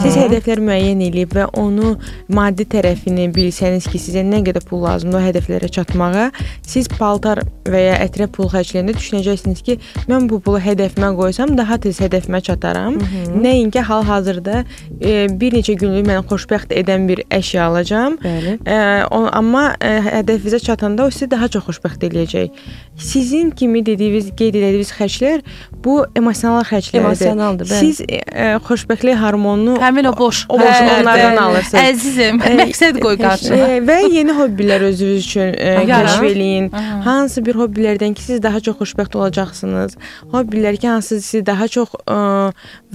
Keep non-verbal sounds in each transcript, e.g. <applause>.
Siz hədəflər müəyyən edib və onu maddi tərəfini bilsəniz ki, sizə nə qədər pul lazımdır o hədəflərə çatmağa, siz paltar və ya ətrə pul xərcləyəndə düşünəcəksiniz ki, mən bu pulu hədəfimə qoysam daha tez hədəfimə çataram. Nəinki hal-hazırda e, bir neçə günlük məni xoşbəxt edən bir əşya alacağam. Bəli. E, o, amma e, hədəfinizə çatanda o sizi daha çox xoşbəxt eləyəcək. Sizin kimi dediyiniz, qeyd etdiyiniz xərclər bu emosional xərclərdir. Emosionaldır, bəli. Siz e, xoşbəxtlik hormonunu Həmin o boş. o boş Hə, onlardan bəli. alırsınız. Əzizim, məqsəd qoy qarşına. E, və yeni hobbilər özünüz üçün e, Aha. kəşf eləyin. Hansı bir hobbilərdən ki, siz daha çox xoşbəxt olacaqsınız. Hobbilər ki, hansı sizi daha çox ə,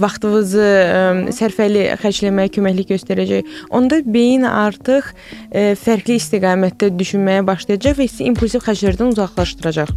vaxtınızı ə, sərfəli xərcləməyə köməklik göstərəcək. Onda beyin artıq ə, fərqli istiqamətdə düşünməyə başlayacaq və sizi impulsiv xərclərdən uzaqlaşdıracaq.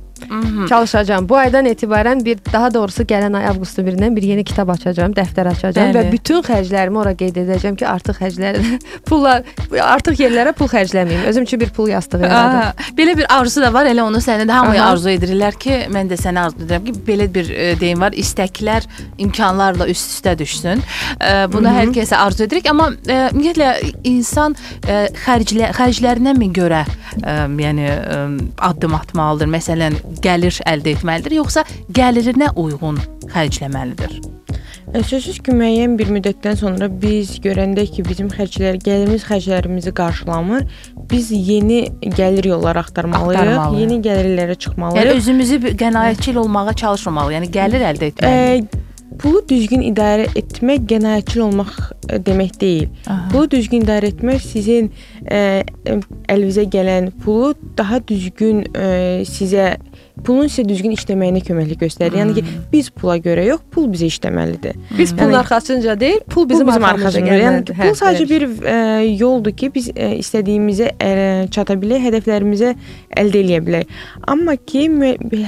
Çalışacağam. Bu aydan etibarən bir daha doğrusu gələn ay avqustun 1-dən bir yeni kitab açacağam, dəftər açacağam Bəli. və bütün xərclərimi ora qeyd edəcəm ki, artıq xərclər <laughs> pullar artıq yerlərə pul xərcləməyim. Özüm üçün bir pul yastığı yaradım. Belə bir arzusu da var. Elə onu sənə də hamıya Aha. arzu edirlər ki, mən də sənə arzu edirəm ki, belə bir e, deyim var. İstəklər imkanlarla üst-üstə düşsün. E, bunu hər kəsə arzu edirik, amma e, ümumiyyətlə insan e, xərclə xərclərinə görə e, yəni e, addım atmalıdır. Məsələn, gəlir əldə etməlidir, yoxsa gəlirinə uyğun xərcləməlidir. Sözsüz ki, müəyyən bir müddətdən sonra biz görəndə ki, bizim xərclər, gəlirimiz xərclərimizi qarşılamır, biz yeni gəlir yolları axtarmalıyıq, Axtarmalıyıq. yeni gəlirlərə Yəni çıxmalıyıq. özümüzü bir qənaətçil olmağa çalışmamalıyıq. Yəni gəlir əldə etməliyik. E, pulu düzgün idarə etmək qənaətçil olmaq demək deyil. Aha. Pulu düzgün idarə etmək sizin e, əlinizə gələn pulu daha düzgün e, sizə pulun sizə düzgün işləməyinə köməklik göstərir. Yəni ki, biz pula görə yox, pul bizə işləməlidir. Biz pulun arxasınca deyil, pul Bizim, bizim, bizim arxamızca arxasında. Yəni gəlməlidir. pul sadəcə elə. bir e, yoldur ki, biz e, istədiyimizə e, çata bilək, hədəflərimizə əldə edə bilək. Amma ki,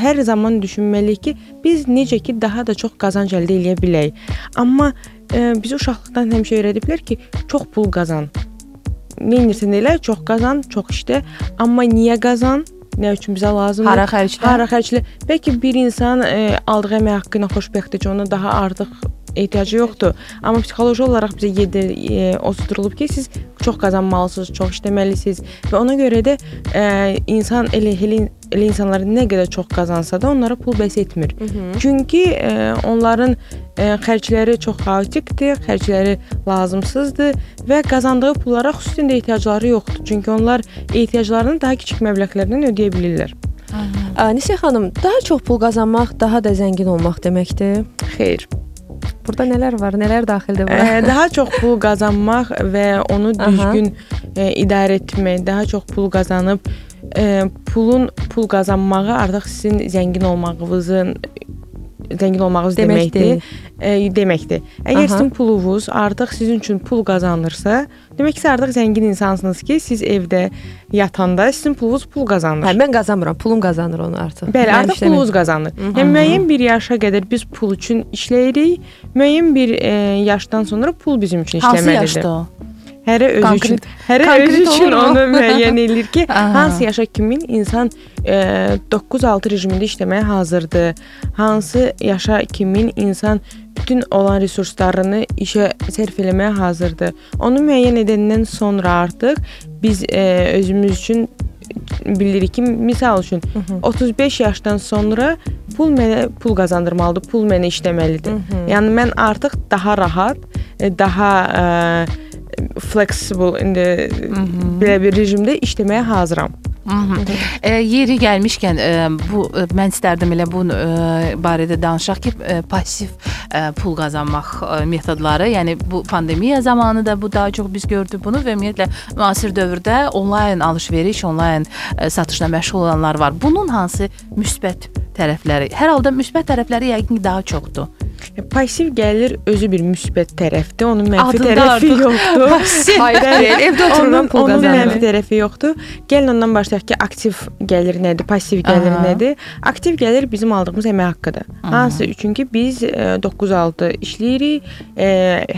hər zaman düşünməliyik ki, biz necə ki daha da çox qazanc əldə edə bilək. Amma e, bizi uşaqlıqdan həmişə öyrədiblər ki, çox pul qazan. Nə edirsən elə, çox qazan, çox işlə, amma niyə qazan? Nə üçün bizə lazımdır? Hara xərclə? Hara xərclə. Bəlkə bir insan e, aldığı əmək haqqı ilə xoşbəxtdir ki, ona daha artıq ehtiyacı yoxdur. Amma psixoloji olaraq bizə yedir, e, oturtulub ki, siz çox qazanmalısınız, çox işləməlisiniz və ona görə də e, insan elə, elə elə insanlar nə qədər çox qazansa da onlara pul bəs etmir. Çünki e, onların xərcləri çox xaotikdir, xərcləri lazımsızdır və qazandığı pullara xüsusən də ehtiyacları yoxdur. Çünki onlar ehtiyaclarını daha kiçik məbləğlərdən ödəyə bilirlər. Ə, Nisə xanım, daha çox pul qazanmaq daha da zəngin olmaq deməkdir. Xeyr. Burada nələr var? Nələr daxildir bura? Ə, daha çox pul qazanmaq və onu düzgün ə, idarə etmək, daha çox pul qazanıb ə, pulun pul qazanmağı artıq sizin zəngin olmağınızın zəngin olmağınız Deməkdir. deməkdir. Ə, deməkdir. Əgər Aha. sizin pulunuz artıq sizin üçün pul qazanırsa, demək ki, siz artıq zəngin insansınız ki, siz evdə yatanda sizin pulunuz pul qazanır. Hə, mən qazanmıram, pulum qazanır onu artıq. Bəli, Mənim artıq işləmim- pulunuz qazanır. Yəni müəyyən bir yaşa qədər biz pul üçün işləyirik. Müəyyən bir e, yaşdan sonra pul bizim üçün Hansı işləməlidir. yaşda o? Hərə özü Konkret- üçün, hərə konkret özü üçün onu <laughs> müəyyən eləyir ki, hansı yaşa kimin insan e, 9-6 rejimində işləməyə hazırdır. Hansı yaşa kimin insan bütün olan resurslarını işə sərf eləməyə hazırdır. Onu müəyyən edəndən sonra artıq biz e, özümüz üçün bilirik ki, misal üçün 35 yaşdan sonra pul mənə pul qazandırmalıdır, pul mənə işləməlidir. Yəni mən artıq daha rahat, e, daha ə, flexible indi belə bir rejimdə işləməyə hazıram. E, yeri gəlmişkən e, bu e, mən istərdim elə bu e, barədə danışaq ki, e, pasiv e, pul qazanmaq e, metodları, yəni bu pandemiya zamanı da bu daha çox biz gördük bunu və ümumiyyətlə müasir dövrdə onlayn alış-veriş, onlayn e, satışla məşğul olanlar var. Bunun hansı müsbət tərəfləri? Hər halda müsbət tərəfləri yəqin ki, daha çoxdur. E, Passiv gəlir özü bir müsbət tərəfdir, onun mənfi Adında tərəfi artıq yoxdur. Hayır. Evdə otururam, onun, pul onun mənfi qazanıram. tərəfi yoxdur. Gəlin ondan başlayaq ki, aktiv gəlir nədir, passiv gəlir Aha. nədir? Aktiv gəlir bizim aldığımız əmək haqqıdır. Hansı? Çünki biz e, 9-6 işləyirik, e,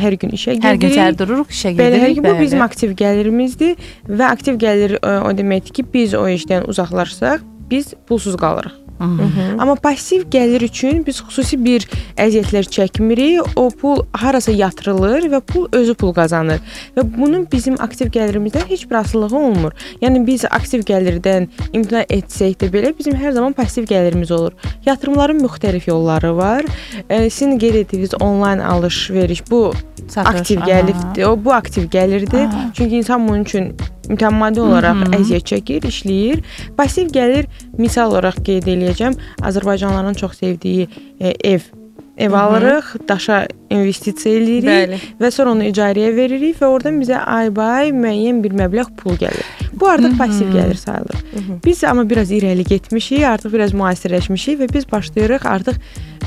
hər gün işə gedirik. Hər gün səhər dururuq, işə Bəli, hər gedirik. gün bu bizim aktiv gəlirimizdir və aktiv gəlir e, o deməkdir ki, biz o işdən uzaqlaşsaq, biz pulsuz qalırıq. Amma passiv gəlir üçün biz xüsusi bir əziyyətlər çəkmirik. O pul harasa yatırılır və pul özü pul qazanır. Və bunun bizim aktiv gəlirimizdən heç bir asılılığı olmur. Yəni biz aktiv gəlirdən imtina etsək də belə bizim hər zaman passiv gəlirimiz olur. Yatırımların müxtəlif yolları var. E, sizin qeyd etdiyiniz onlayn alış-veriş bu Satış, aktiv gəlirdir. O bu aktiv gəlirdir. Aha. Çünki insan bunun üçün mütəmadi olaraq əziyyət çəkir, işləyir. Passiv gəlir misal olaraq qeyd eləyəcəm. Azərbaycanlıların çox sevdiyi e, ev ev alırıq, daşa investisiya eləyirik Bəli. və sonra onu icarəyə veririk və oradan bizə ay-bay müəyyən bir məbləğ pul gəlir. Bu artıq passiv gəlir sayılır. Biz amma biraz irəli getmişik, artıq biraz müasirləşmişik və biz başlayırıq artıq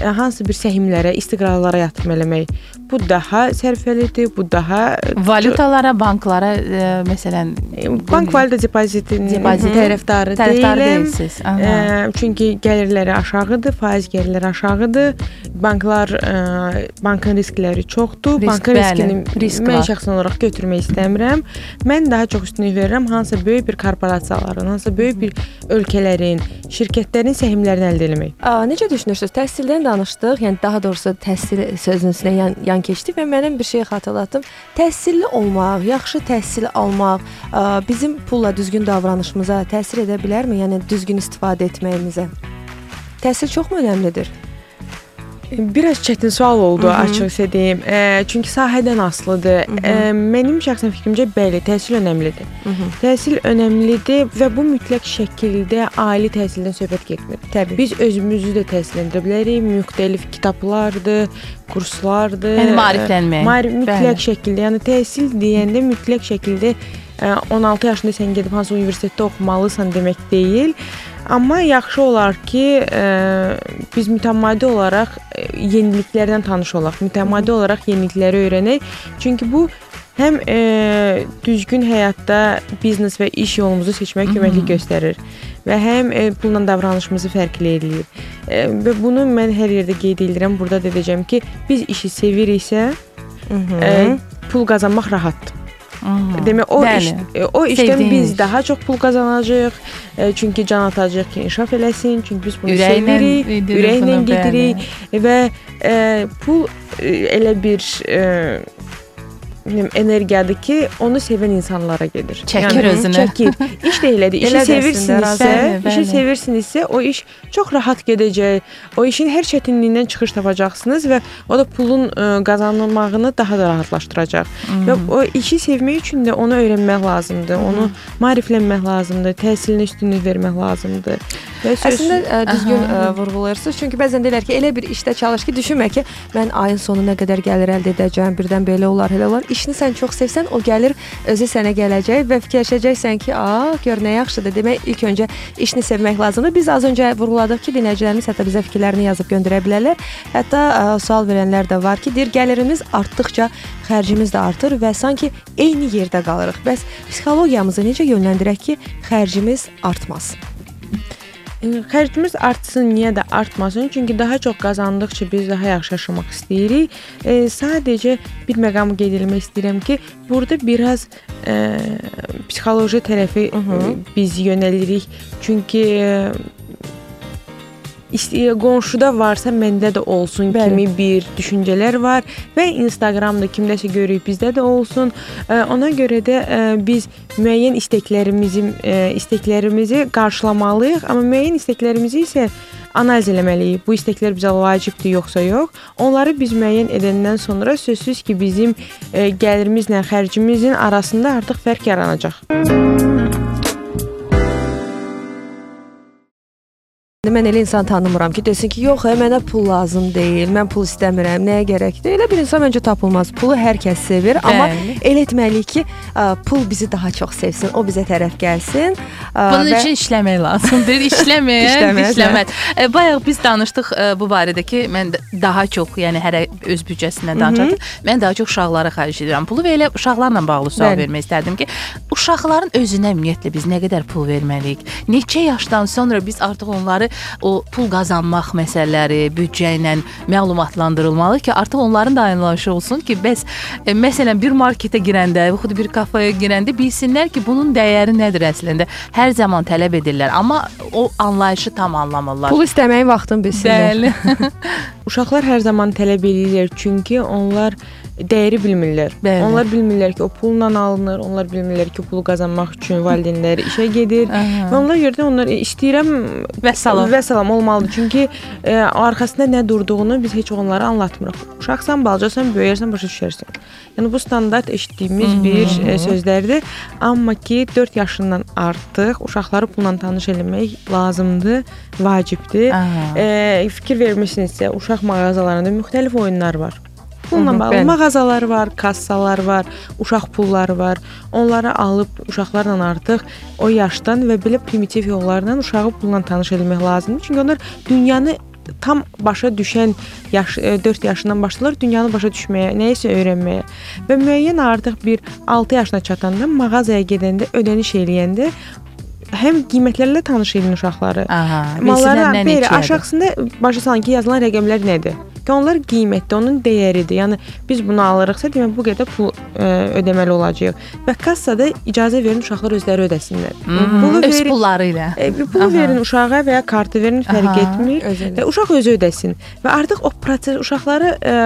e, hansı bir səhmlərə, istiqrarlara yatırım eləmək. Bu daha sərfəlidir, bu daha e, Valutalara, banklara e, məsələn Bank valyuta depozitinin Depozit. tərəfdarı, tərəfdarı deyilsiniz. Aha. çünki gəlirləri aşağıdır, faiz gəlirləri aşağıdır. Banklar e, bankın riskləri çoxdur. Risk, bankın bəli, riskini risk mən var. şəxsən olaraq götürmək istəmirəm. Mən daha çox üstünlük verirəm hansısa böyük bir korporasiyaların, hansısa böyük bir ölkələrin, şirkətlərin səhmlərini əldə etmək. Necə düşünürsüz? Təhsildən danışdıq. Yəni daha doğrusu təhsil sözünün üstünə yan, yan keçdik və mənim bir şey xatırlatdım. Təhsilli olmaq, yaxşı təhsil almaq aa, bizim pulla düzgün davranışımıza təsir edə bilərmi? Yəni düzgün istifadə etməyimizə. Təhsil çoxmu önəmlidir? Biraz çətin sual oldu, açıqca deyim. E, çünki sahədən asılıdır. E, mənim şəxsən fikrimcə bəli, təhsil önəmlidir. Təhsil önəmlidir və bu mütləq şəkildə ali təhsildən söhbət getmir. Təbii. Biz özümüzü də təhsil edə bilərik. Müxtəlif kitablardır, kurslardır. Yəni maariflənmək. Maarif mütləq Bəli. şəkildə, yəni təhsil deyəndə mütləq şəkildə 16 yaşında sən gedib hansı universitetdə oxumalısan demək deyil. Amma yaxşı olar ki, biz mütəmadi olaraq yeniliklərdən tanış olaq, mütəmadi olaraq yenilikləri öyrənək. Çünki bu həm ə, düzgün həyatda biznes və iş yolumuzu seçməyə köməklik göstərir və həm ə, pulla davranışımızı fərqli eləyir. Ə, və bunu mən hər yerdə qeyd edirəm, burada da deyəcəm ki, biz işi seviriksə, ə, pul qazanmaq rahatdır. Demək o Bəli. iş e, o işdən Sevdiyin biz daha çox pul qazanacağıq. E, çünki can atacağıq ki, inkişaf eləsin. Çünki biz bunu Ürəklə sevirik, ürəklə gedirik və e, pul e, elə bir e, bilmirəm, energiyadır ki, onu sevən insanlara gedir. Çəkir özünü. Çəkir. İş də elədir. İşi sevirsinizsə, işi sevirsinizsə, o iş çox rahat gedəcək. O işin hər çətinliyindən çıxış tapacaqsınız və o da pulun ə, qazanılmağını daha da rahatlaşdıracaq. Və o işi sevmək üçün də onu öyrənmək lazımdır. Onu maariflənmək lazımdır. Təhsilinə üstünlük vermək lazımdır. Əslində ə, düzgün ə, vurğulayırsınız. Çünki bəzən deyirlər ki, elə bir işdə çalış ki, düşünmə ki, mən ayın sonu nə qədər gəlir əldə edəcəm, birdən belə olar, elə olar. İşini sən çox sevsən, o gəlir özü sənə gələcək və fikirləşəcəksən ki, "A, gör nə yaxşıdır." Demək ilk öncə işini sevmək lazımdır. Biz az öncə vurğuladıq ki, dinləyicilərimiz hətta bizə fikirlərini yazıb göndərə bilərlər. Hətta ə, sual verənlər də var ki, deyir, gəlirimiz artdıqca xərcimiz də artır və sanki eyni yerdə qalırıq. Bəs psixologiyamızı necə yönləndirək ki, xərcimiz artmasın? Xərcimiz artsın, niyə də artmasın? Çünki daha çox qazandıqca biz daha yaxşı yaşamaq istəyirik. E, sadəcə bir məqamı qeyd etmək istəyirəm ki, burada biraz e, psixoloji tərəfi e, biz yönəlirik. Çünki e, qonşuda varsa məndə də olsun Bəli. kimi bir düşüncələr var və Instagramda kimdəsə görüb bizdə də olsun. Ona görə də biz müəyyən istəklərimizi istəklərimizi qarşılamalıyıq, amma müəyyən istəklərimizi isə analiz eləməliyik. Bu istəklər bizə vacibdir yoxsa yox. Onları biz müəyyən edəndən sonra sözsüz ki, bizim gəlirimizlə xərcimizin arasında artıq fərq yaranacaq. Mən elə insan tanımıram ki, desin ki, yox, ə, mənə pul lazım deyil, mən pul istəmirəm, nəyə gərəkdir? Elə bir insan məncə tapılmaz. Pulu hər kəs sevir, amma Bəli. elə etməliyik ki, ə, pul bizi daha çox sevsin, o bizə tərəf gəlsin. ə, Bunun və- üçün işləmək lazımdır. İşləməyən <laughs> İşləməz, <laughs> işləməz. E, bayaq biz danışdıq e, bu barədə ki, mən daha çox, yəni hərə öz büdcəsindən danışır. Mən daha çox uşaqlara xərc edirəm pulu və elə uşaqlarla bağlı sual Bəli. vermək istərdim ki, uşaqların özünə ümumiyyətlə biz nə qədər pul verməliyik? Neçə yaşdan sonra biz artıq onları o pul qazanmaq məsələləri, büdcə ilə məlumatlandırılmalı ki, artıq onların da anlayışı olsun ki, bəs e, məsələn bir marketə girəndə, yaxud bir kafeyə girəndə bilsinlər ki, bunun dəyəri nədir əslində. Hər zaman tələb edirlər, amma o anlayışı tam anlamırlar. pul istəməyin vaxtını bilsinlər. Bəli. <laughs> <laughs> Uşaqlar hər zaman tələb edirlər, çünki onlar dəyəri bilmirlər. Bəli. Onlar bilmirlər ki, o pulla alınır, onlar bilmirlər ki, pulu qazanmaq üçün valideynləri işə gedir. Aha. Və onlar görə də onlar "E, istəyirəm Vəssalam. və salam olmalıdır. Çünki e, arxasında nə durduğunu biz heç onlara anlatmırıq. Uşaqsan, balacasan, böyüyərsən, başa düşərsən. Yəni bu standart eşitdiyimiz bir e, sözlərdir. Amma ki 4 yaşından artıq uşaqları pulla tanış eləmək lazımdır, vacibdir. Aha. E, fikir vermisinizsə, uşaq mağazalarında müxtəlif oyunlar var. Mhm, bağlı mağazalar var, kassalar var, uşaq pulları var. Onları alıb uşaqlarla artıq o yaşdan və belə primitiv yollarla uşağı pulla tanış etmək lazımdır. Çünki onlar dünyanı tam başa düşən yaş 4 yaşından başlayırlar dünyanı başa düşməyə, nəyisə öyrənməyə. Və müəyyən artıq bir 6 yaşına çatanda mağazaya gedəndə, ödəniş eləyəndə həm qiymətlərlə tanış edin uşaqları. Aha. Mallara belə aşağısında başa salın ki, yazılan rəqəmlər nədir? Ki onlar qiymətdir, onun dəyəridir. Yəni biz bunu alırıqsa, demək bu qədər pul ə, ödəməli olacağıq. Və kassada icazə verin uşaqlar özləri ödəsinlər. Pulu Öz verin, pulları ilə. e, pulu Aha. verin uşağa və ya kartı verin, fərq Aha, etmir. Və uşaq özü ödəsin. Və artıq o proses uşaqları ə,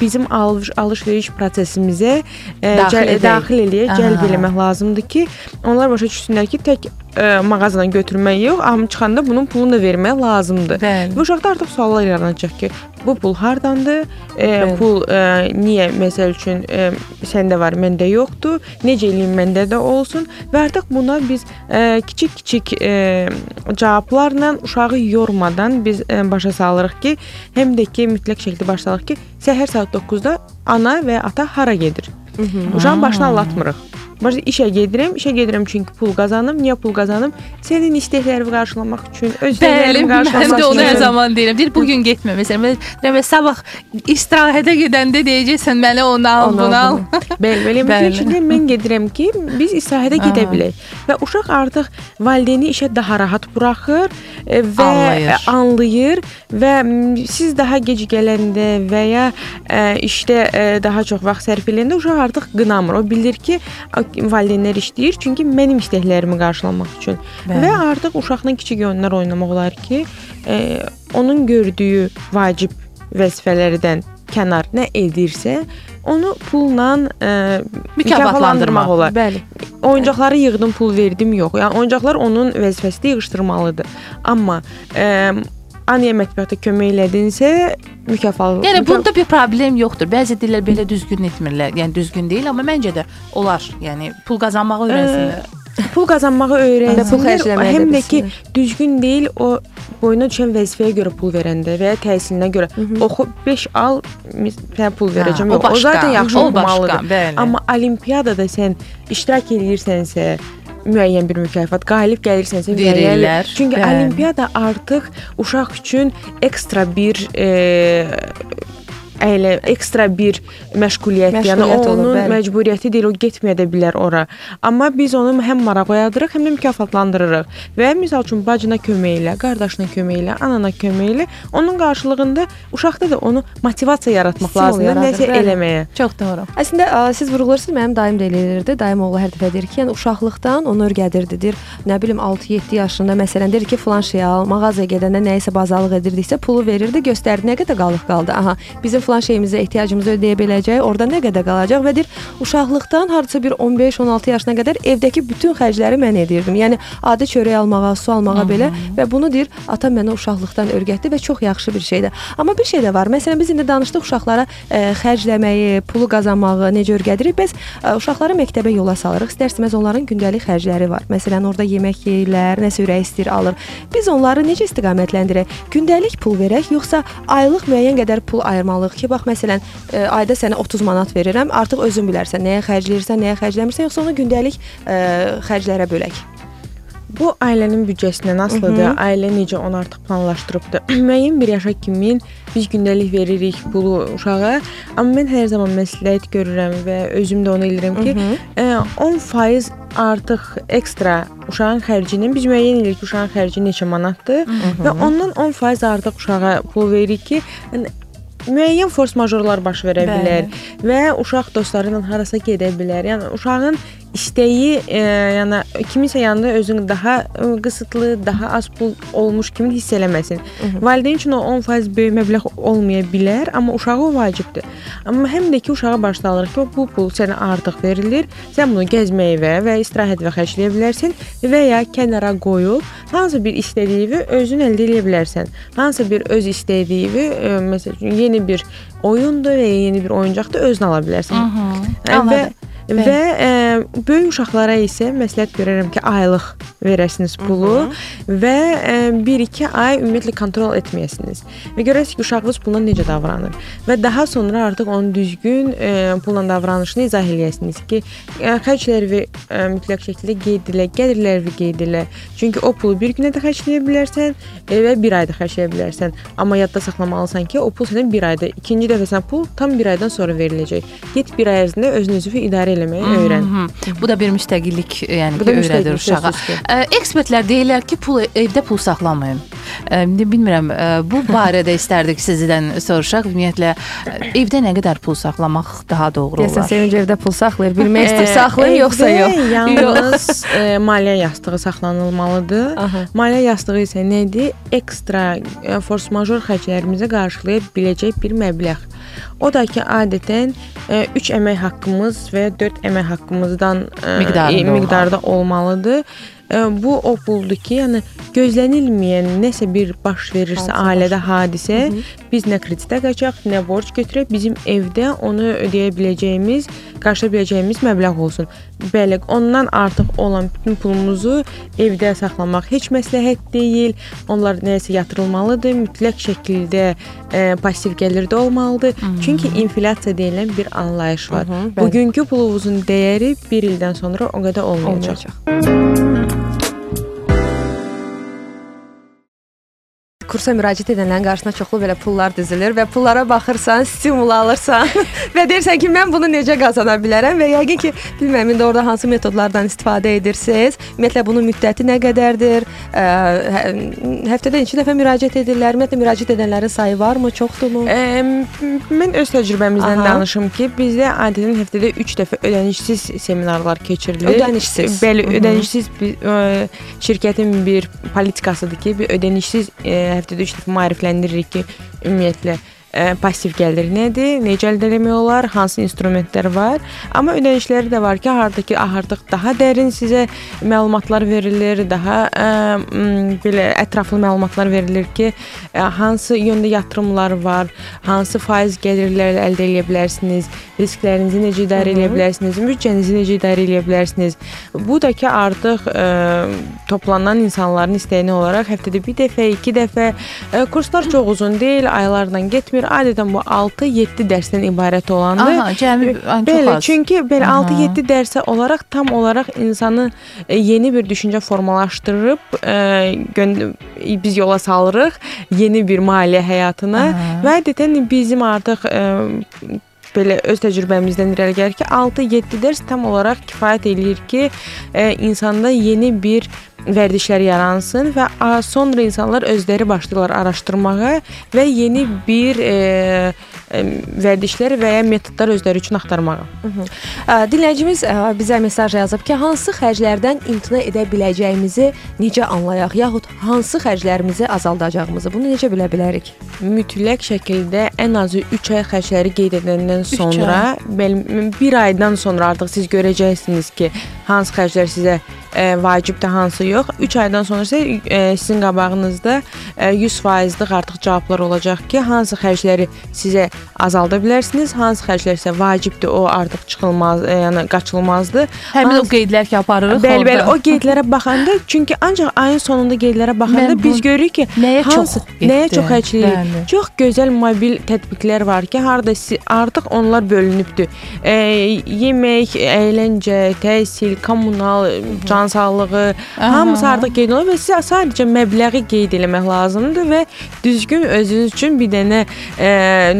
bizim alış alış-veriş prosesimizə ə, Daxil cəl- edək. daxil eləyək, cəlb eləmək lazımdır ki, onlar başa düşsünlər ki, tək ə, mağazadan götürmək yox, amma çıxanda bunun pulunu da vermək lazımdır. Bəli. Və uşaqda artıq suallar yaranacaq ki, bu pul hardandır? E, Bəli. pul e, niyə məsəl üçün e, səndə var, məndə yoxdur? Necə eləyim məndə də olsun? Və artıq buna biz e, kiçik-kiçik e, cavablarla uşağı yormadan biz e, başa salırıq ki, həm də ki mütləq şəkildə başa salırıq ki, səhər saat 9-da ana və ata hara gedir? Uşağın başını anlatmırıq. Baş işə gedirəm, işə gedirəm çünki pul qazanım. Niyə pul qazanım? Sənin istəklərini qarşılamaq üçün, öz Bəli, istəklərimi mən qarşılamaq də onu hər üçün. zaman deyirəm. Deyir bu gün getmə. Məsələn, mən deyirəm "Və sabah istirahətə gedəndə deyəcəksən mənə onu al, bunu al. Bəli, belə Bəli. şəkildə mən gedirəm ki, biz istirahətə gedə bilək. Və uşaq artıq valideyni işə daha rahat buraxır və Anlayır. e, anlayır və siz daha gec gələndə və ya ə, işdə ə, daha çox vaxt sərf edəndə uşaq artıq qınamır. O bilir ki, valideynlər işləyir çünki mənim istəklərimi qarşılamaq üçün. Bəli. Və artıq uşaqla kiçik oyunlar oynamaq olar ki, ə, onun gördüyü vacib vəzifələrdən kənar nə edirsə, onu pulla ə, mükafatlandırmaq olar. Bəli. Oyuncaqları yığdım, pul verdim, yox. Yəni oyuncaqlar onun vəzifəsidir, yığışdırmalıdır. Amma ə, Aniyə mətbəxdə kömək elədinsə, mükafat. Yəni bunda bir problem yoxdur. Bəzi dillər belə düzgün etmirlər. Yəni düzgün deyil, amma məncə də olar. Yəni pul qazanmağı öyrənsinlər. Pul qazanmağı öyrənsinlər. Həm də ki, düzgün deyil o boyuna düşən vəzifəyə görə pul verəndə və ya təhsilinə görə oxu 5 al məsələn pul verəcəm. O Yox, o başqa, zaten yaxşı o bəli. Amma olimpiyadada sən iştirak edirsənsə, müəyyən bir mükafat qalib gəlirsənsə Verirlər, Çünki bəli. olimpiyada artıq uşaq üçün ekstra bir e, əylə ekstra bir. Yəni Məşğuliyyət olur, onun bəli. məcburiyyəti deyil, o getməyə də bilər ora. Amma biz onu həm maraq oyadırıq, həm də mükafatlandırırıq. Və misal üçün bacına kömək elə, qardaşına kömək elə, anana kömək elə. Onun qarşılığında uşaqda da onu motivasiya yaratmaq lazımdır, nəsə eləməyə. Çox doğru. Əslində ə, siz vurğulayırsınız, mənim dayım da elə edirdi. Dayım oğlu hər dəfə deyir ki, yəni uşaqlıqdan onu öyrədirdi. Deyir, nə bilim 6-7 yaşında məsələn deyir ki, filan şey al, mağazaya gedəndə nəyisə bazarlıq edirdiksə pulu verirdi, göstərdi nə qədər qalıq qaldı. Aha, bizim filan şeyimizə ehtiyacımızı ödəyə biləcək, orada nə qədər qalacaq və deyir, uşaqlıqdan hardasa bir 15-16 yaşına qədər evdəki bütün xərcləri mən edirdim. Yəni adi çörək almağa, su almağa belə və bunu deyir, atam mənə uşaqlıqdan öyrətdi və çox yaxşı bir şeydir. Amma bir şey də var. Məsələn biz indi danışdıq uşaqlara ə, xərcləməyi, pulu qazanmağı necə öyrədirik? Biz ə, uşaqları məktəbə yola salırıq. İstərsəməz onların gündəlik xərcləri var. Məsələn, orada yemək yeyirlər, nəsə ürək istəyir alır. Biz onları necə istiqamətləndirək? Gündəlik pul verək, yoxsa aylıq müəyyən qədər pul ayırmalıyıq ki, bax məsələn, ə, ayda sənə 30 manat verirəm, artıq özün bilərsən nəyə xərcləyirsən, nəyə xərcləmirsən, yoxsa onu gündəlik ə, xərclərə bölək. Bu ailənin büdcəsindən asılıdır. Ailə necə onu artıq planlaşdırıbdı. <clears throat> Müəyyən bir yaşa kimi biz gündəlik veririk pulu uşağa, amma mən hər zaman məsləhət görürəm və özüm də onu eləyirəm ki, ə, 10% artıq ekstra uşağın xərcinin biz müəyyən edirik ki, uşağın xərci neçə manatdır və ondan 10% artıq uşağa pul veririk ki, müəyyən force majorlar baş verə bilər və uşaq dostları ilə harasa gedə bilər. Yəni uşağın istəyi, e, yəni kiminsə yanında özünü daha e, qısıtlı, daha az pul olmuş kimi hiss eləməsin. Valideyn üçün o 10% böyük məbləğ olmaya bilər, amma uşağa o vacibdir. Amma həm də ki uşağa başlanılır ki, bu pul sənə artıq verilir. Sən bunu gəzməyə və və xərcləyə bilərsən və ya kənara qoyub hansı bir istədiyi özün əldə edə bilərsən. Hansı bir öz istədiyi, e, məsəl üçün yeni bir oyundur və ya yeni bir oyuncaqdır özün ala bilərsən. Və Anladım. Və e, böyük uşaqlara isə məsləhət görərəm ki, aylıq verəsiniz pulu və 1-2 ay ümumiyyətlə kontrol etməyəsiniz. Və görəsiniz ki, uşağınız pulla necə davranır və daha sonra artıq onun düzgün e, pulla davranışını izah eləyəsiniz ki, e, xərcləri e, mütləq şəkildə qeyd elə, gəlirləri qeyd elə. Çünki o pulu bir günə də xərcləyə bilərsən e, və bir ayda xərcləyə bilərsən. Amma yadda saxlamalısan ki, o pul sənə bir ayda, ikinci dəfə sən pul tam bir aydan sonra veriləcək. Get bir ay ərzində özünü özünü idarə etməyi öyrən. Hı. Bu da bir müstəqillik, yəni Bu da öyrədir uşağa. Ə, Ekspertlər deyirlər ki, pul evdə pul saxlamayın. Ə, İndi bilmirəm, ə, bu barədə istərdik sizdən soruşaq. Ümumiyyətlə evdə nə qədər pul saxlamaq daha doğru Deyəsən olar? Sevinc evdə pul saxlayır. Bilmək istəyir, saxlayın yoxsa yox. Yalnız maliyyə yastığı saxlanılmalıdır. Maliyyə yastığı isə nədir? Ekstra ə, force major xərclərimizi qarşılaya biləcək bir məbləğ. O da ki, adətən 3 əmək haqqımız və 4 əmək haqqımızdan Miqdarında e, miqdarda olmalıdır. Bu o puldur ki, yəni gözlənilməyən nəsə bir baş verirsə Hadisə ailədə hadisə, biz nə kreditə qaçaq, nə borc götürək, bizim evdə onu ödəyə biləcəyimiz, qarşılaya biləcəyimiz məbləğ olsun. Bəli, ondan artıq olan bütün pulumuzu evdə saxlamaq heç məsləhət deyil. Onlar nəsə yatırılmalıdır, mütləq şəkildə e, passiv gəlirdə olmalıdır. Çünki inflyasiya deyilən bir anlayış var. Hı hı, bəli. Bugünkü pulunuzun dəyəri 1 ildən sonra o qədər olmayacaq. olmayacaq. Kursa müraciət edənlərin qarşısına çoxlu belə pullar düzülür və pullara baxırsan, stimul alırsan <laughs> və deyirsən ki, mən bunu necə qazana bilərəm və yəqin ki, bilmirəm indi orada hansı metodlardan istifadə edirsiniz. Ümumiyyətlə bunun müddəti nə qədərdir? Ə, hə- həftədə neçə dəfə müraciət edirlər? Ümumiyyətlə müraciət edənlərin sayı varmı, çoxdurmu? Ə, mən öz təcrübəmizdən Aha. danışım ki, bizdə adətən həftədə 3 dəfə ödənişsiz seminarlar keçirilir. Ödənişsiz. Bəli, ödənişsiz bir ə, şirkətin bir politikasıdır ki, bir ödənişsiz ə, həftədə 3 dəfə maarifləndiririk ki, ümumiyyətlə ə, passiv gəlir nədir, necə əldə etmək olar, hansı instrumentlər var. Amma ödənişləri də var ki, harda ki, artıq daha dərin sizə məlumatlar verilir, daha ə, belə ətraflı məlumatlar verilir ki, ə, hansı yöndə yatırımlar var, hansı faiz gəlirləri əldə edə bilərsiniz, risklərinizi necə idarə edə bilərsiniz, büdcənizi necə idarə edə bilərsiniz. Bu da ki, artıq ə, toplanan insanların istəyini olaraq həftədə bir dəfə, iki dəfə ə, kurslar çox uzun deyil, aylarla getmək bir adətən bu 6-7 dərsdən ibarət olandır. Aha, cəmi Belə, az. çünki belə Aha. 6-7 dərsə olaraq tam olaraq insanı e, yeni bir düşüncə formalaşdırıb e, gön- biz yola salırıq yeni bir maliyyə həyatına Aha. və adətən bizim artıq e, belə öz təcrübəmizdən irəli gəlir ki, 6-7 dərs tam olaraq kifayət eləyir ki, e, insanda yeni bir vərdişlər yaransın və sonra insanlar özləri başlayırlar araşdırmağa və yeni bir e, e, vərdişlər və ya metodlar özləri üçün axtarmağa. Dinləyicimiz bizə mesaj yazıb ki, hansı xərclərdən imtina edə biləcəyimizi necə anlayaq, yaxud hansı xərclərimizi azaldacağımızı bunu necə bilə bilərik? mütləq şəkildə ən azı 3 ay xərcləri qeyd edəndən sonra, belə 1 aydan sonra artıq siz görəcəksiniz ki, hansı xərclər sizə e, vacibdir, hansı yox. 3 aydan sonra isə e, sizin qabağınızda e, 100%lik artıq cavablar olacaq ki, hansı xərcləri sizə azalda bilərsiniz, hansı xərclər isə vacibdir, o artıq çıxılmaz, e, yəni qaçılmazdır. Həmin o hansı- qeydlər ki, aparırıq. Bəli, bəli, o qeydlərə baxanda, çünki ancaq ayın sonunda qeydlərə baxanda Mən biz görürük ki, Nəyə çox hansı, getdi? nəyə çox xərcləyir. Bəli. Çox gözəl mobil tətbiqlər var ki, harda artıq onlar bölünübdür. E, yemək, əyləncə, təhsil, kommunal, can sağlığı, Aha. hamısı artıq qeyd olunub və sizə sadəcə məbləği qeyd eləmək lazımdır və düzgün özünüz üçün bir dənə e,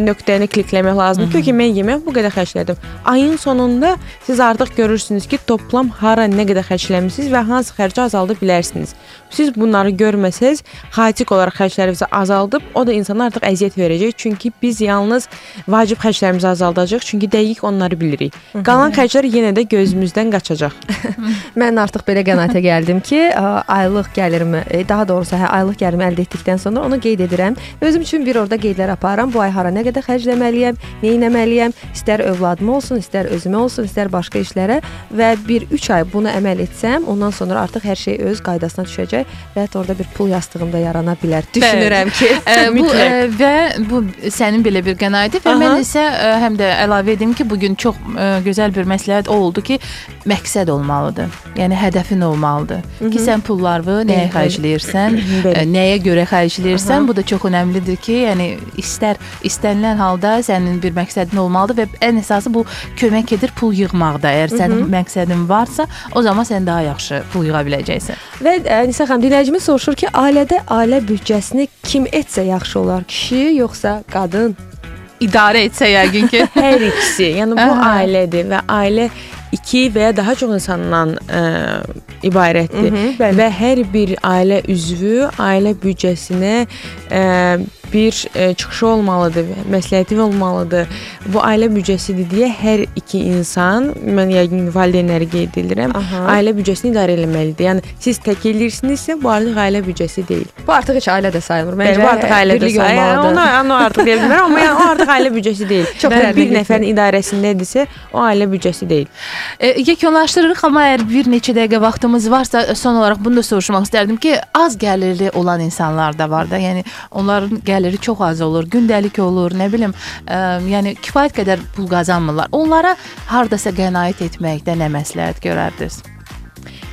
nöqtəni klikləmək lazımdır ki, mən yemək bu qədər xərclədim. Ayın sonunda siz artıq görürsünüz ki, toplam hara nə qədər xərcləmisiniz və hansı xərci azalda bilərsiniz. Siz bunları görməsəz, xaotik olaraq xərclərinizi azaldıb, o da insana artıq əziyyət verəcək. Çünki biz yalnız vacib xərclərimizi azaldacağıq, çünki dəqiq onları bilirik. Qalan xərclər yenə də gözümüzdən qaçacaq. <laughs> Mən artıq belə qənaətə gəldim ki, aylıq gəlirimi, e, daha doğrusu hə, aylıq gəlirimi əldə etdikdən sonra onu qeyd edirəm. Özüm üçün bir orada qeydlər aparıram. Bu ay hara nə qədər xərcləməliyəm, nə etməliyəm, istər övladıma olsun, istər özümə olsun, istər başqa işlərə və bir 3 ay bunu əməl etsəm, ondan sonra artıq hər şey öz qaydasına düşəcək və hətta orada bir pul yastığım da yarana bilər. Düşünürəm ki, Ə, bu <laughs> ə, və bu sənin belə bir qənaəti və Aha. mən isə ə, həm də əlavə edim ki, bu gün çox ə, gözəl bir məsləhət o oldu ki, məqsəd olmalıdır. Yəni hədəfin olmalıdır. Ki sən pullarını nəyə xərcləyirsən, ə, nəyə görə xərcləyirsən, Aha. bu da çox əhəmilidir ki, yəni istər istənilən halda sənin bir məqsədin olmalıdır və ən əsası bu kömək edir pul yığmaqda. Əgər sənin məqsədin varsa, o zaman sən daha yaxşı pul yığa biləcəksən. Və ə, Nisa xanım dinləyicimiz soruşur ki, ailədə ailə büdcəsini kim etsə yaxşı olar? Kişi yoxsa qadın? İdarə etsə yəqin ki, <laughs> Hər ikisi, yəni bu ailədir və ailə 2 və ya daha çox insandan ə, ibarətdir. Mhm, bəli. və hər bir ailə üzvü ailə büdcəsinə ə, bir ə, çıxışı olmalıdır, məsləhəti olmalıdır. Bu ailə büdcəsidir deyə hər iki insan, mən yəqin valideynləri qeyd edirəm, Aha. ailə büdcəsini idarə etməlidir. Yəni siz tək eləyirsinizsə, bu artıq ailə büdcəsi deyil. Bu artıq heç ailə də sayılmır. Məncə bu artıq ailə birlik olmalıdır. olmalıdır. Onu, artıq deyə bilmərəm, amma yəni o artıq ailə büdcəsi deyil. <laughs> Çox dərinə bir nəfərin idarəsindədirsə, o ailə büdcəsi deyil. E, yekunlaşdırırıq, amma əgər bir neçə dəqiqə vaxtımız varsa, son olaraq bunu da soruşmaq istərdim ki, az gəlirli olan insanlar da var da. Yəni onların gəliri çox az olur, gündəlik olur, nə bilim, ə, yəni kifayət qədər pul qazanmırlar. Onlara hardasa qənaət etməkdə nə məsləhət görərdiniz?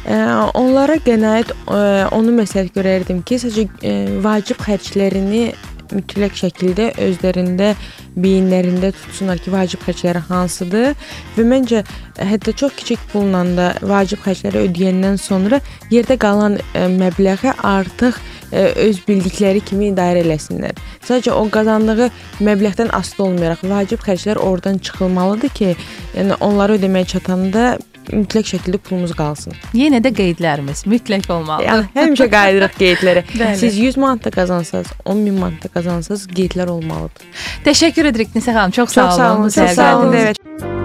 Ə, onlara qənaət ə, onu məsləhət görərdim ki, sadəcə ə, vacib xərclərini mütləq şəkildə özlərində beyinlərində tutsunlar ki, vacib xərcləri hansıdır və məncə hətta çox kiçik pulla da vacib xərcləri ödəyəndən sonra yerdə qalan ə, məbləği artıq ə, öz bildikləri kimi idarə eləsinlər. Sadəcə o qazandığı məbləğdən asılı olmayaraq vacib xərclər oradan çıxılmalıdır ki, yəni onları ödəməyə çatanda mütləq şəkildə pulumuz qalsın. Yenə də qeydlərimiz mütləq olmalıdır. Yəni həmişə qayıdırıq qeydlərə. <laughs> Siz 100 manat da qazansanız, 10 min manat da qazansanız qeydlər olmalıdır. Təşəkkür edirik Nisə xanım. Çox sağ Çox olun. sağ olun. Çox sağ olun. Evet.